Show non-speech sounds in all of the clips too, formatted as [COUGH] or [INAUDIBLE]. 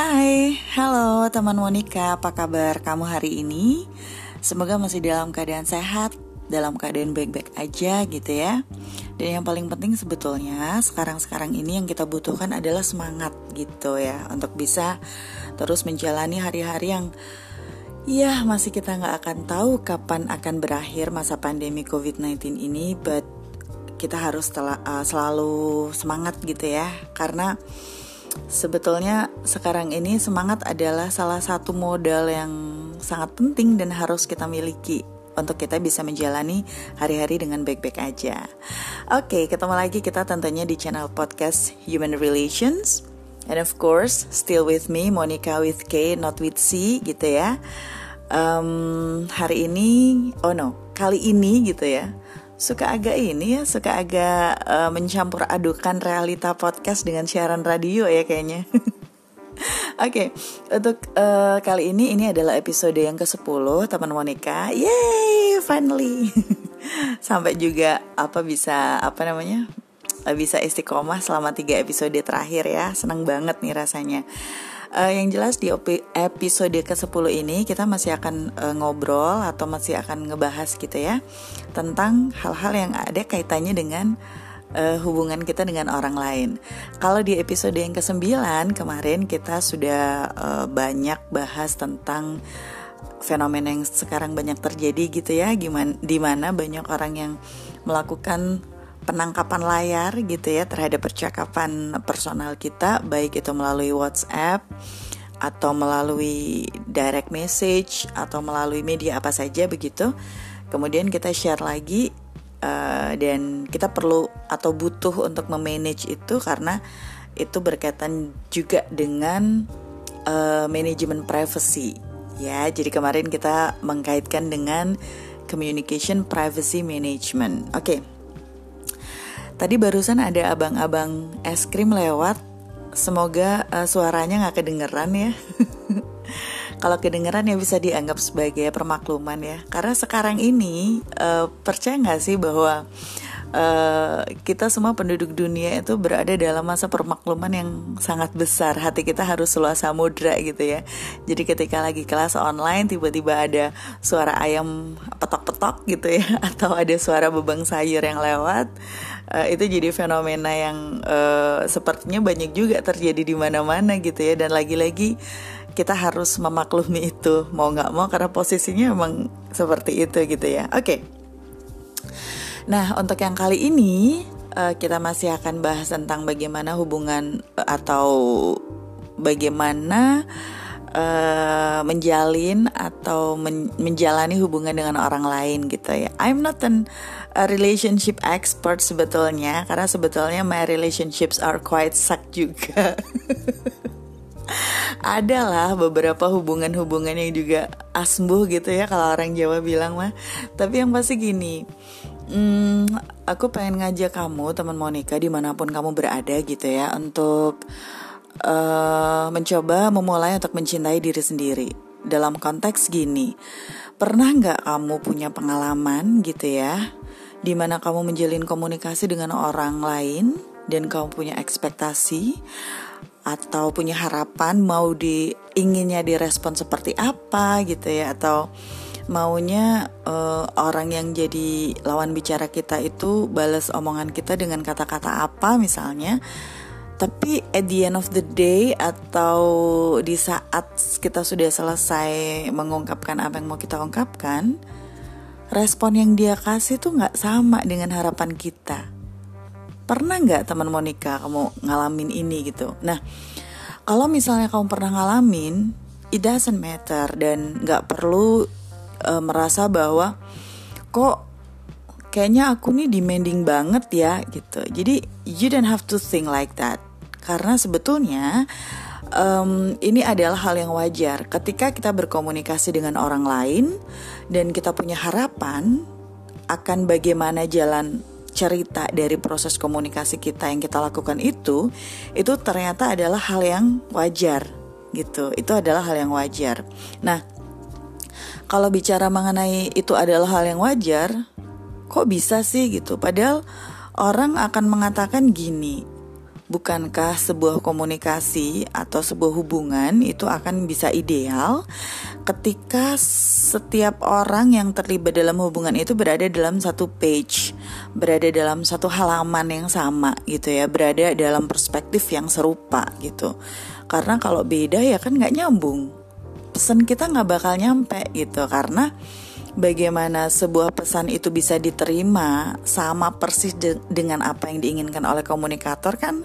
Hai, halo teman Monica, apa kabar kamu hari ini? Semoga masih dalam keadaan sehat, dalam keadaan baik-baik aja gitu ya. Dan yang paling penting sebetulnya sekarang-sekarang ini yang kita butuhkan adalah semangat gitu ya untuk bisa terus menjalani hari-hari yang ya masih kita nggak akan tahu kapan akan berakhir masa pandemi COVID-19 ini, but kita harus uh, selalu semangat gitu ya karena sebetulnya sekarang ini semangat adalah salah satu modal yang sangat penting dan harus kita miliki untuk kita bisa menjalani hari-hari dengan baik-baik aja. Oke, ketemu lagi kita tentunya di channel podcast Human Relations. And of course, still with me, Monica with K, not with C, gitu ya. Um, hari ini, oh no, kali ini gitu ya suka agak ini ya, suka agak uh, mencampur adukan realita podcast dengan siaran radio ya kayaknya. [LAUGHS] Oke, okay, untuk uh, kali ini ini adalah episode yang ke-10 teman Monica. Yay, finally. [LAUGHS] Sampai juga apa bisa apa namanya? Bisa istiqomah selama tiga episode terakhir ya. Senang banget nih rasanya. Uh, yang jelas di episode ke-10 ini kita masih akan uh, ngobrol atau masih akan ngebahas gitu ya tentang hal-hal yang ada kaitannya dengan uh, hubungan kita dengan orang lain. Kalau di episode yang ke-9 kemarin kita sudah uh, banyak bahas tentang fenomena yang sekarang banyak terjadi gitu ya, gimana di mana banyak orang yang melakukan penangkapan layar gitu ya terhadap percakapan personal kita baik itu melalui WhatsApp atau melalui direct message atau melalui media apa saja begitu. Kemudian kita share lagi uh, dan kita perlu atau butuh untuk memanage itu karena itu berkaitan juga dengan uh, manajemen privacy ya. Jadi kemarin kita mengkaitkan dengan communication privacy management. Oke. Okay. Tadi barusan ada abang-abang es krim lewat. Semoga uh, suaranya nggak kedengeran ya. [LAUGHS] Kalau kedengeran ya bisa dianggap sebagai permakluman ya. Karena sekarang ini uh, percaya nggak sih bahwa uh, kita semua penduduk dunia itu berada dalam masa permakluman yang sangat besar. Hati kita harus seluas samudra gitu ya. Jadi ketika lagi kelas online tiba-tiba ada suara ayam petok-petok gitu ya [LAUGHS] atau ada suara bebang sayur yang lewat uh, itu jadi fenomena yang uh, sepertinya banyak juga terjadi di mana-mana gitu ya dan lagi-lagi kita harus memaklumi itu mau nggak mau karena posisinya memang seperti itu gitu ya. Oke. Okay. Nah, untuk yang kali ini uh, kita masih akan bahas tentang bagaimana hubungan atau bagaimana menjalin atau men menjalani hubungan dengan orang lain gitu ya. I'm not an a relationship expert sebetulnya karena sebetulnya my relationships are quite suck juga. [LAUGHS] Adalah beberapa hubungan-hubungan yang juga asmbuh gitu ya kalau orang Jawa bilang mah. Tapi yang pasti gini, Hmm, aku pengen ngajak kamu, teman Monica, di mana pun kamu berada gitu ya, untuk uh, mencoba memulai untuk mencintai diri sendiri. Dalam konteks gini, pernah nggak kamu punya pengalaman gitu ya, di mana kamu menjalin komunikasi dengan orang lain dan kamu punya ekspektasi atau punya harapan mau di inginnya direspon seperti apa gitu ya atau maunya uh, orang yang jadi lawan bicara kita itu balas omongan kita dengan kata-kata apa misalnya tapi at the end of the day atau di saat kita sudah selesai mengungkapkan apa yang mau kita ungkapkan respon yang dia kasih tuh nggak sama dengan harapan kita pernah nggak teman Monica kamu ngalamin ini gitu nah kalau misalnya kamu pernah ngalamin it doesn't matter dan nggak perlu uh, merasa bahwa kok kayaknya aku nih demanding banget ya gitu. Jadi you don't have to think like that. Karena sebetulnya um, ini adalah hal yang wajar ketika kita berkomunikasi dengan orang lain dan kita punya harapan akan bagaimana jalan cerita dari proses komunikasi kita yang kita lakukan itu itu ternyata adalah hal yang wajar gitu. Itu adalah hal yang wajar. Nah, kalau bicara mengenai itu adalah hal yang wajar, kok bisa sih gitu? Padahal orang akan mengatakan gini, bukankah sebuah komunikasi atau sebuah hubungan itu akan bisa ideal ketika setiap orang yang terlibat dalam hubungan itu berada dalam satu page, berada dalam satu halaman yang sama gitu ya, berada dalam perspektif yang serupa gitu. Karena kalau beda ya kan nggak nyambung, pesan kita nggak bakal nyampe gitu karena bagaimana sebuah pesan itu bisa diterima sama persis de dengan apa yang diinginkan oleh komunikator kan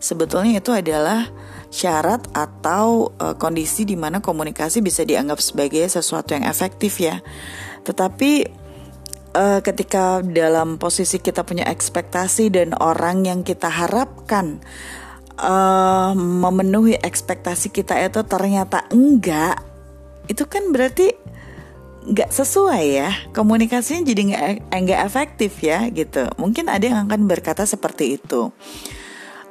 sebetulnya itu adalah syarat atau e, kondisi di mana komunikasi bisa dianggap sebagai sesuatu yang efektif ya. Tetapi e, ketika dalam posisi kita punya ekspektasi dan orang yang kita harapkan e, memenuhi ekspektasi kita itu ternyata enggak, itu kan berarti nggak sesuai ya. Komunikasinya jadi nggak nggak efektif ya gitu. Mungkin ada yang akan berkata seperti itu.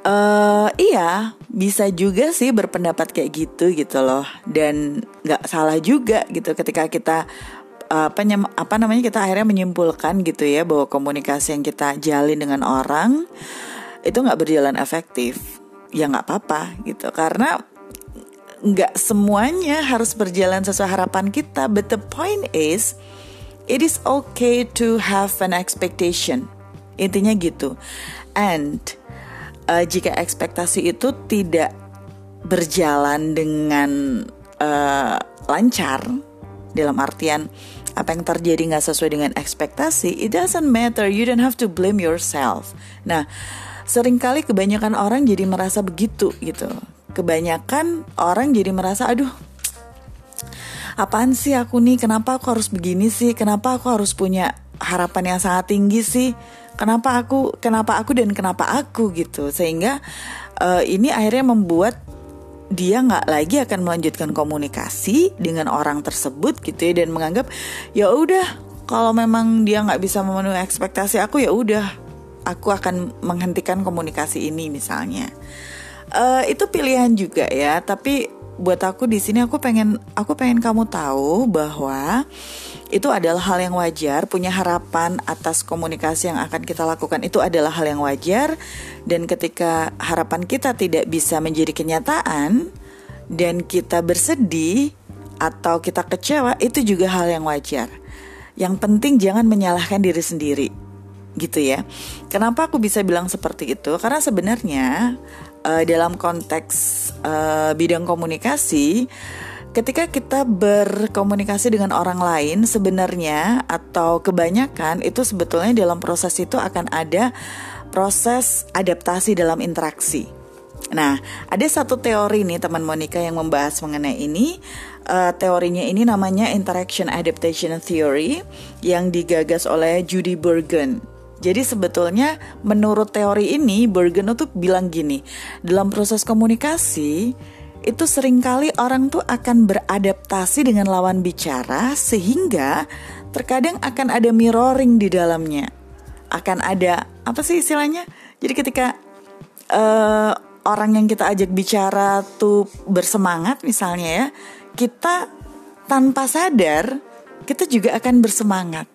Uh, iya bisa juga sih berpendapat kayak gitu gitu loh. Dan nggak salah juga gitu ketika kita apa apa namanya kita akhirnya menyimpulkan gitu ya bahwa komunikasi yang kita jalin dengan orang itu nggak berjalan efektif. Ya nggak apa-apa gitu. Karena nggak semuanya harus berjalan sesuai harapan kita but the point is it is okay to have an expectation. Intinya gitu. And uh, jika ekspektasi itu tidak berjalan dengan uh, lancar dalam artian apa yang terjadi nggak sesuai dengan ekspektasi it doesn't matter. You don't have to blame yourself. Nah sering kali kebanyakan orang jadi merasa begitu gitu kebanyakan orang jadi merasa aduh apaan sih aku nih? Kenapa aku harus begini sih? Kenapa aku harus punya harapan yang sangat tinggi sih? Kenapa aku kenapa aku dan kenapa aku? Gitu. Sehingga uh, ini akhirnya membuat dia nggak lagi akan melanjutkan komunikasi dengan orang tersebut gitu ya dan menganggap ya udah kalau memang dia nggak bisa memenuhi ekspektasi aku ya udah aku akan menghentikan komunikasi ini misalnya uh, itu pilihan juga ya tapi buat aku di sini aku pengen aku pengen kamu tahu bahwa itu adalah hal yang wajar punya harapan atas komunikasi yang akan kita lakukan itu adalah hal yang wajar dan ketika harapan kita tidak bisa menjadi kenyataan dan kita bersedih atau kita kecewa itu juga hal yang wajar yang penting jangan menyalahkan diri sendiri gitu ya. Kenapa aku bisa bilang seperti itu? Karena sebenarnya uh, dalam konteks uh, bidang komunikasi ketika kita berkomunikasi dengan orang lain sebenarnya atau kebanyakan itu sebetulnya dalam proses itu akan ada proses adaptasi dalam interaksi. Nah, ada satu teori nih teman Monica yang membahas mengenai ini. Uh, teorinya ini namanya Interaction Adaptation Theory yang digagas oleh Judy Bergen. Jadi sebetulnya menurut teori ini Bergen tuh bilang gini, dalam proses komunikasi itu sering kali orang tuh akan beradaptasi dengan lawan bicara sehingga terkadang akan ada mirroring di dalamnya. Akan ada apa sih istilahnya? Jadi ketika uh, orang yang kita ajak bicara tuh bersemangat misalnya ya, kita tanpa sadar kita juga akan bersemangat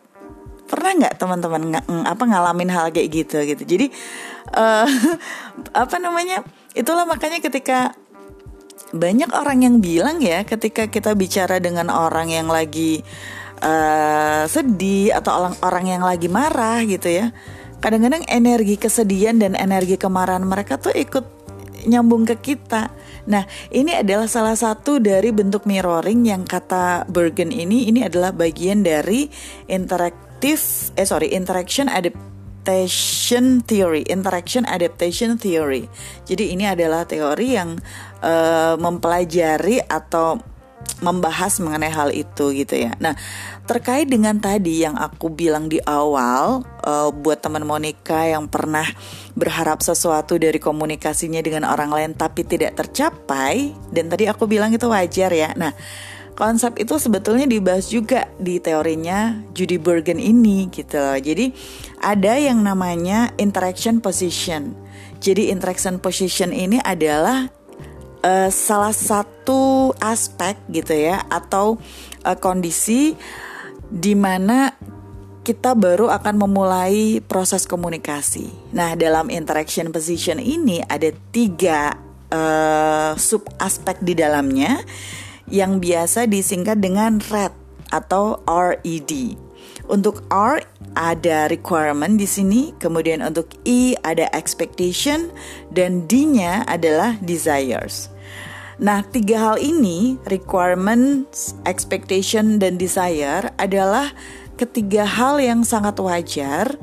pernah nggak teman-teman ng apa ngalamin hal kayak gitu gitu jadi uh, [LAUGHS] apa namanya itulah makanya ketika banyak orang yang bilang ya ketika kita bicara dengan orang yang lagi uh, sedih atau orang orang yang lagi marah gitu ya kadang-kadang energi kesedihan dan energi kemarahan mereka tuh ikut nyambung ke kita. Nah, ini adalah salah satu dari bentuk mirroring yang kata Bergen ini ini adalah bagian dari interact adaptive eh sorry interaction adaptation theory interaction adaptation theory jadi ini adalah teori yang uh, mempelajari atau membahas mengenai hal itu gitu ya. Nah, terkait dengan tadi yang aku bilang di awal uh, buat teman Monica yang pernah berharap sesuatu dari komunikasinya dengan orang lain tapi tidak tercapai dan tadi aku bilang itu wajar ya. Nah, konsep itu sebetulnya dibahas juga di teorinya Judy Bergen ini gitu loh. Jadi ada yang namanya interaction position. Jadi interaction position ini adalah uh, salah satu aspek gitu ya atau uh, kondisi di mana kita baru akan memulai proses komunikasi. Nah, dalam interaction position ini ada tiga uh, sub aspek di dalamnya yang biasa disingkat dengan RED atau RED. Untuk R ada requirement di sini, kemudian untuk E ada expectation dan D-nya adalah desires. Nah, tiga hal ini, requirements, expectation, dan desire adalah ketiga hal yang sangat wajar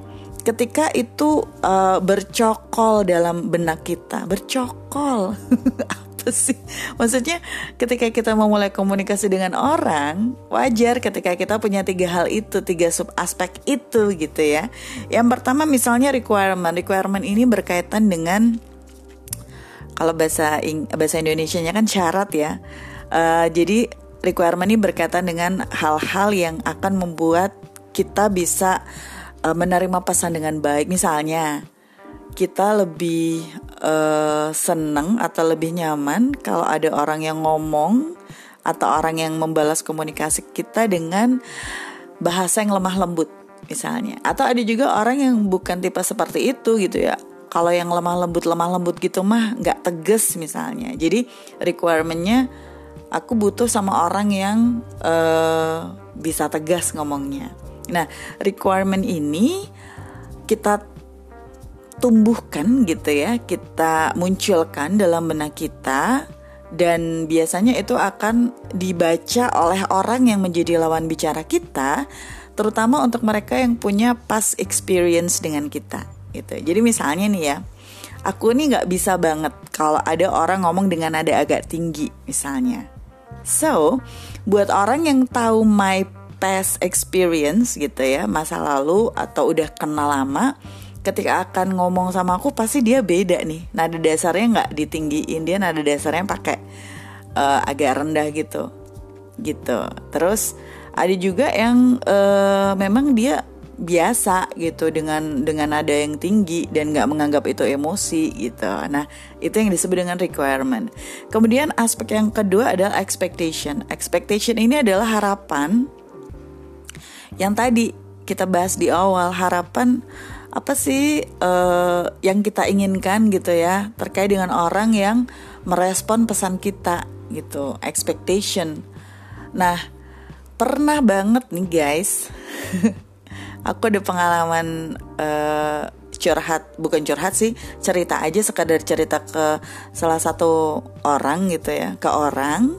ketika itu uh, bercokol dalam benak kita bercokol [LAUGHS] apa sih. Maksudnya ketika kita memulai komunikasi dengan orang wajar ketika kita punya tiga hal itu tiga sub aspek itu gitu ya. Yang pertama misalnya requirement. Requirement ini berkaitan dengan kalau bahasa bahasa Indonesia-nya kan syarat ya. Uh, jadi requirement ini berkaitan dengan hal-hal yang akan membuat kita bisa uh, menerima pesan dengan baik. Misalnya, kita lebih uh, senang atau lebih nyaman kalau ada orang yang ngomong atau orang yang membalas komunikasi kita dengan bahasa yang lemah lembut misalnya. Atau ada juga orang yang bukan tipe seperti itu gitu ya. Kalau yang lemah lembut lemah lembut gitu mah nggak tegas misalnya. Jadi requirementnya aku butuh sama orang yang uh, bisa tegas ngomongnya. Nah, requirement ini kita tumbuhkan gitu ya, kita munculkan dalam benak kita dan biasanya itu akan dibaca oleh orang yang menjadi lawan bicara kita, terutama untuk mereka yang punya past experience dengan kita gitu. Jadi misalnya nih ya, aku nih nggak bisa banget kalau ada orang ngomong dengan nada agak tinggi misalnya. So, buat orang yang tahu my past experience gitu ya masa lalu atau udah kenal lama ketika akan ngomong sama aku pasti dia beda nih nada dasarnya nggak ditinggiin dia nada dasarnya pakai uh, agak rendah gitu gitu terus ada juga yang uh, memang dia biasa gitu dengan dengan nada yang tinggi dan nggak menganggap itu emosi gitu. Nah itu yang disebut dengan requirement. Kemudian aspek yang kedua adalah expectation. Expectation ini adalah harapan yang tadi kita bahas di awal harapan apa sih uh, yang kita inginkan gitu ya terkait dengan orang yang merespon pesan kita gitu expectation. Nah pernah banget nih guys [LAUGHS] aku ada pengalaman uh, curhat bukan curhat sih cerita aja sekadar cerita ke salah satu orang gitu ya ke orang.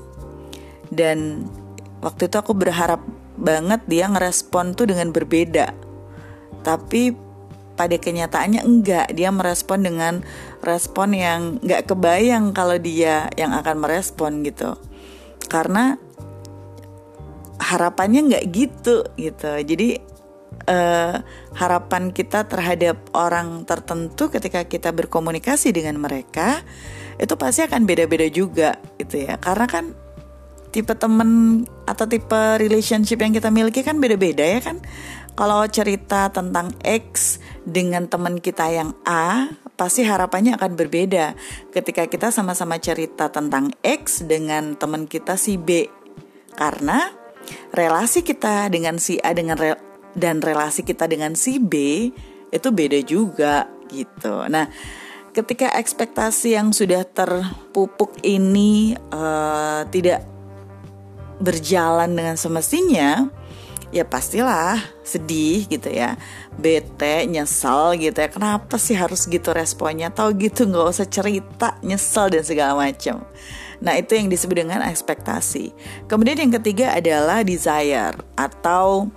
Dan waktu itu aku berharap banget dia ngerespon tuh dengan berbeda. Tapi pada kenyataannya enggak. Dia merespon dengan respon yang enggak kebayang kalau dia yang akan merespon gitu. Karena harapannya enggak gitu gitu. Jadi uh, harapan kita terhadap orang tertentu ketika kita berkomunikasi dengan mereka itu pasti akan beda-beda juga gitu ya. Karena kan tipe temen atau tipe relationship yang kita miliki kan beda-beda ya kan. Kalau cerita tentang X dengan teman kita yang A, pasti harapannya akan berbeda ketika kita sama-sama cerita tentang X dengan teman kita si B. Karena relasi kita dengan si A dengan re dan relasi kita dengan si B itu beda juga gitu. Nah, ketika ekspektasi yang sudah terpupuk ini uh, tidak berjalan dengan semestinya, ya pastilah sedih gitu ya, bete, nyesel gitu ya. Kenapa sih harus gitu responnya? Tahu gitu nggak usah cerita, nyesel dan segala macam. Nah itu yang disebut dengan ekspektasi. Kemudian yang ketiga adalah desire atau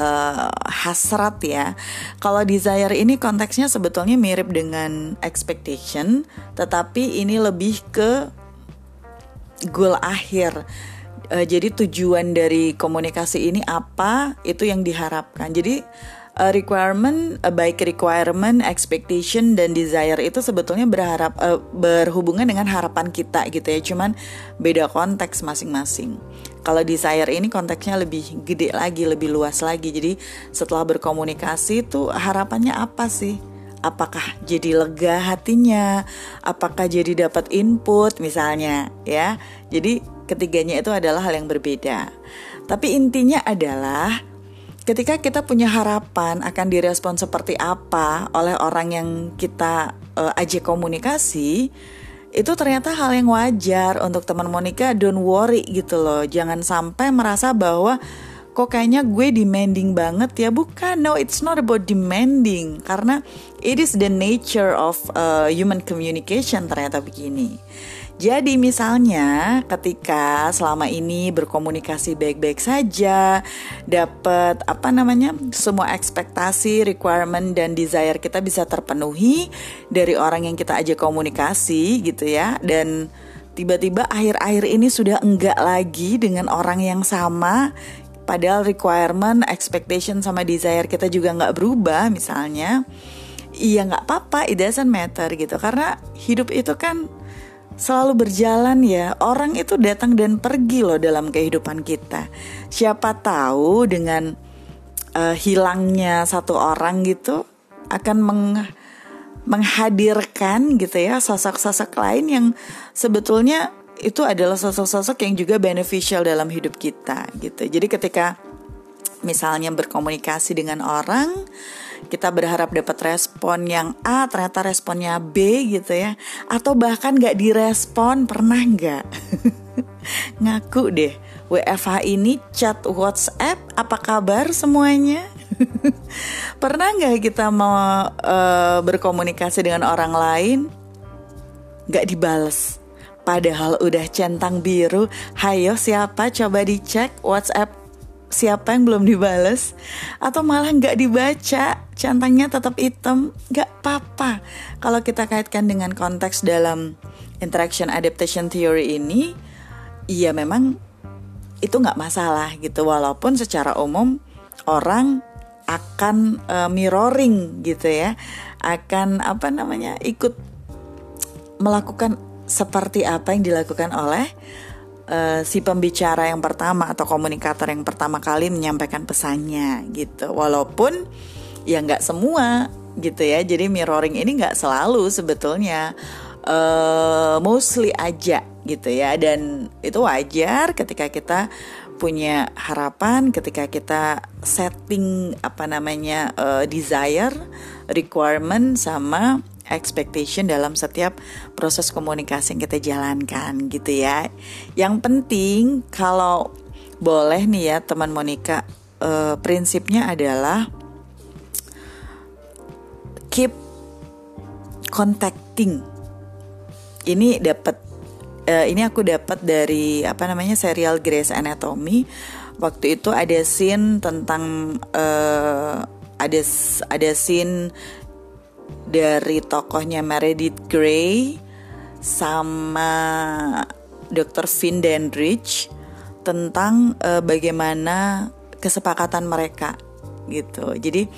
uh, hasrat ya. Kalau desire ini konteksnya sebetulnya mirip dengan expectation, tetapi ini lebih ke goal akhir uh, jadi tujuan dari komunikasi ini apa itu yang diharapkan jadi uh, requirement uh, baik requirement expectation dan desire itu sebetulnya berharap uh, berhubungan dengan harapan kita gitu ya. Cuman beda konteks masing-masing. Kalau desire ini konteksnya lebih gede lagi lebih luas lagi. Jadi setelah berkomunikasi itu harapannya apa sih? Apakah jadi lega hatinya, apakah jadi dapat input misalnya ya. Jadi ketiganya itu adalah hal yang berbeda. Tapi intinya adalah ketika kita punya harapan akan direspon seperti apa oleh orang yang kita uh, ajak komunikasi, itu ternyata hal yang wajar untuk teman Monica. Don't worry gitu loh, jangan sampai merasa bahwa kok kayaknya gue demanding banget ya. Bukan no it's not about demanding. Karena it is the nature of uh, human communication ternyata begini. Jadi misalnya ketika selama ini berkomunikasi baik-baik saja, dapat apa namanya semua ekspektasi, requirement dan desire kita bisa terpenuhi dari orang yang kita ajak komunikasi gitu ya. Dan tiba-tiba akhir-akhir ini sudah enggak lagi dengan orang yang sama padahal requirement, expectation sama desire kita juga nggak berubah misalnya, iya nggak apa-apa, it doesn't matter gitu karena hidup itu kan selalu berjalan ya. Orang itu datang dan pergi loh dalam kehidupan kita. Siapa tahu dengan uh, hilangnya satu orang gitu akan meng menghadirkan gitu ya sosok-sosok lain yang sebetulnya itu adalah sosok-sosok yang juga beneficial dalam hidup kita gitu. Jadi ketika misalnya berkomunikasi dengan orang kita berharap dapat respon yang A ternyata responnya B gitu ya. Atau bahkan nggak direspon pernah nggak? [LAUGHS] Ngaku deh WFH ini chat WhatsApp apa kabar semuanya? [LAUGHS] Pernah nggak kita mau uh, berkomunikasi dengan orang lain nggak dibales padahal udah centang biru. Hayo siapa? Coba dicek WhatsApp. Siapa yang belum dibales? Atau malah nggak dibaca? Centangnya tetap hitam. Nggak apa-apa. Kalau kita kaitkan dengan konteks dalam interaction adaptation theory ini iya memang itu nggak masalah gitu. Walaupun secara umum orang akan uh, mirroring gitu ya. Akan apa namanya ikut melakukan seperti apa yang dilakukan oleh uh, si pembicara yang pertama atau komunikator yang pertama kali menyampaikan pesannya gitu. Walaupun ya nggak semua gitu ya. Jadi mirroring ini nggak selalu sebetulnya uh, mostly aja gitu ya. Dan itu wajar ketika kita punya harapan ketika kita setting apa namanya uh, desire requirement sama expectation dalam setiap proses komunikasi yang kita jalankan gitu ya. Yang penting kalau boleh nih ya teman Monica uh, prinsipnya adalah keep contacting. Ini dapat uh, ini aku dapat dari apa namanya serial Grey's Anatomy. Waktu itu ada scene tentang uh, ada ada scene dari tokohnya Meredith Grey sama Dr. Finn Dandridge tentang uh, bagaimana kesepakatan mereka gitu. Jadi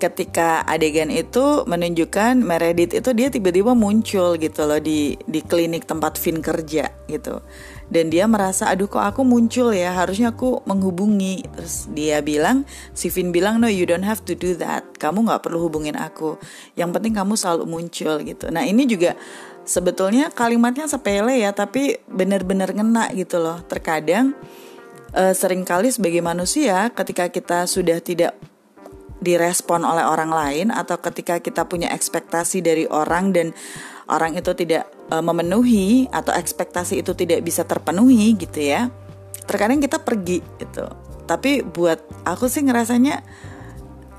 ketika adegan itu menunjukkan Meredith itu dia tiba-tiba muncul gitu loh di di klinik tempat Finn kerja gitu dan dia merasa aduh kok aku muncul ya? Harusnya aku menghubungi. Terus dia bilang si Vin bilang no you don't have to do that. Kamu nggak perlu hubungin aku. Yang penting kamu selalu muncul gitu. Nah ini juga sebetulnya kalimatnya sepele ya tapi benar-benar ngena gitu loh. Terkadang uh, sering kali sebagai manusia ketika kita sudah tidak direspon oleh orang lain atau ketika kita punya ekspektasi dari orang dan orang itu tidak uh, memenuhi atau ekspektasi itu tidak bisa terpenuhi gitu ya. Terkadang kita pergi gitu. Tapi buat aku sih ngerasanya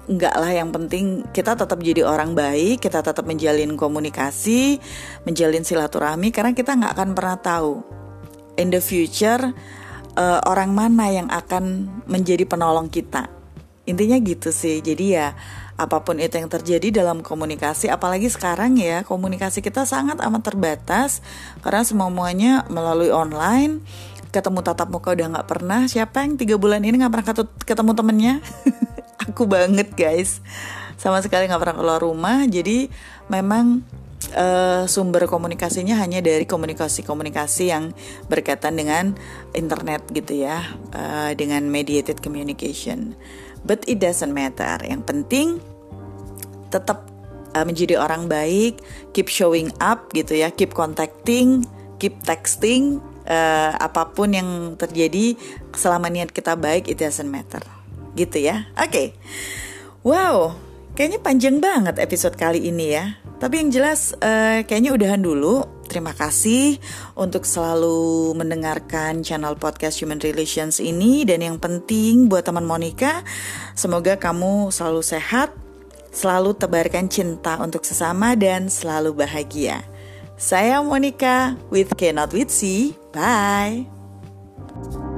enggak lah yang penting kita tetap jadi orang baik kita tetap menjalin komunikasi menjalin silaturahmi karena kita nggak akan pernah tahu in the future uh, orang mana yang akan menjadi penolong kita intinya gitu sih. Jadi ya apa pun itu yang terjadi dalam komunikasi apalagi sekarang ya komunikasi kita sangat amat terbatas karena semuanya melalui online ketemu tatap muka udah nggak pernah. Siapa yang tiga bulan ini nggak pernah ketemu temennya? [LAUGHS] Aku banget guys. Sama sekali nggak pernah keluar rumah. Jadi memang uh, sumber komunikasinya hanya dari komunikasi-komunikasi yang berkaitan dengan internet gitu ya, uh, dengan mediated communication. But it doesn't matter. Yang penting tetap uh, menjadi orang baik, keep showing up gitu ya, keep contacting, keep texting, uh, apa pun yang terjadi selama niat kita baik it doesn't matter. gitu ya. Oke. Okay. Wow, kayaknya panjang banget episode kali ini ya. Tapi yang jelas uh, kayaknya udahan dulu. Terima kasih untuk selalu mendengarkan channel podcast Human Relations ini dan yang penting buat teman Monica, semoga kamu selalu sehat, selalu tebarkan cinta untuk sesama dan selalu bahagia. Saya Monica with Cannot With C. Bye.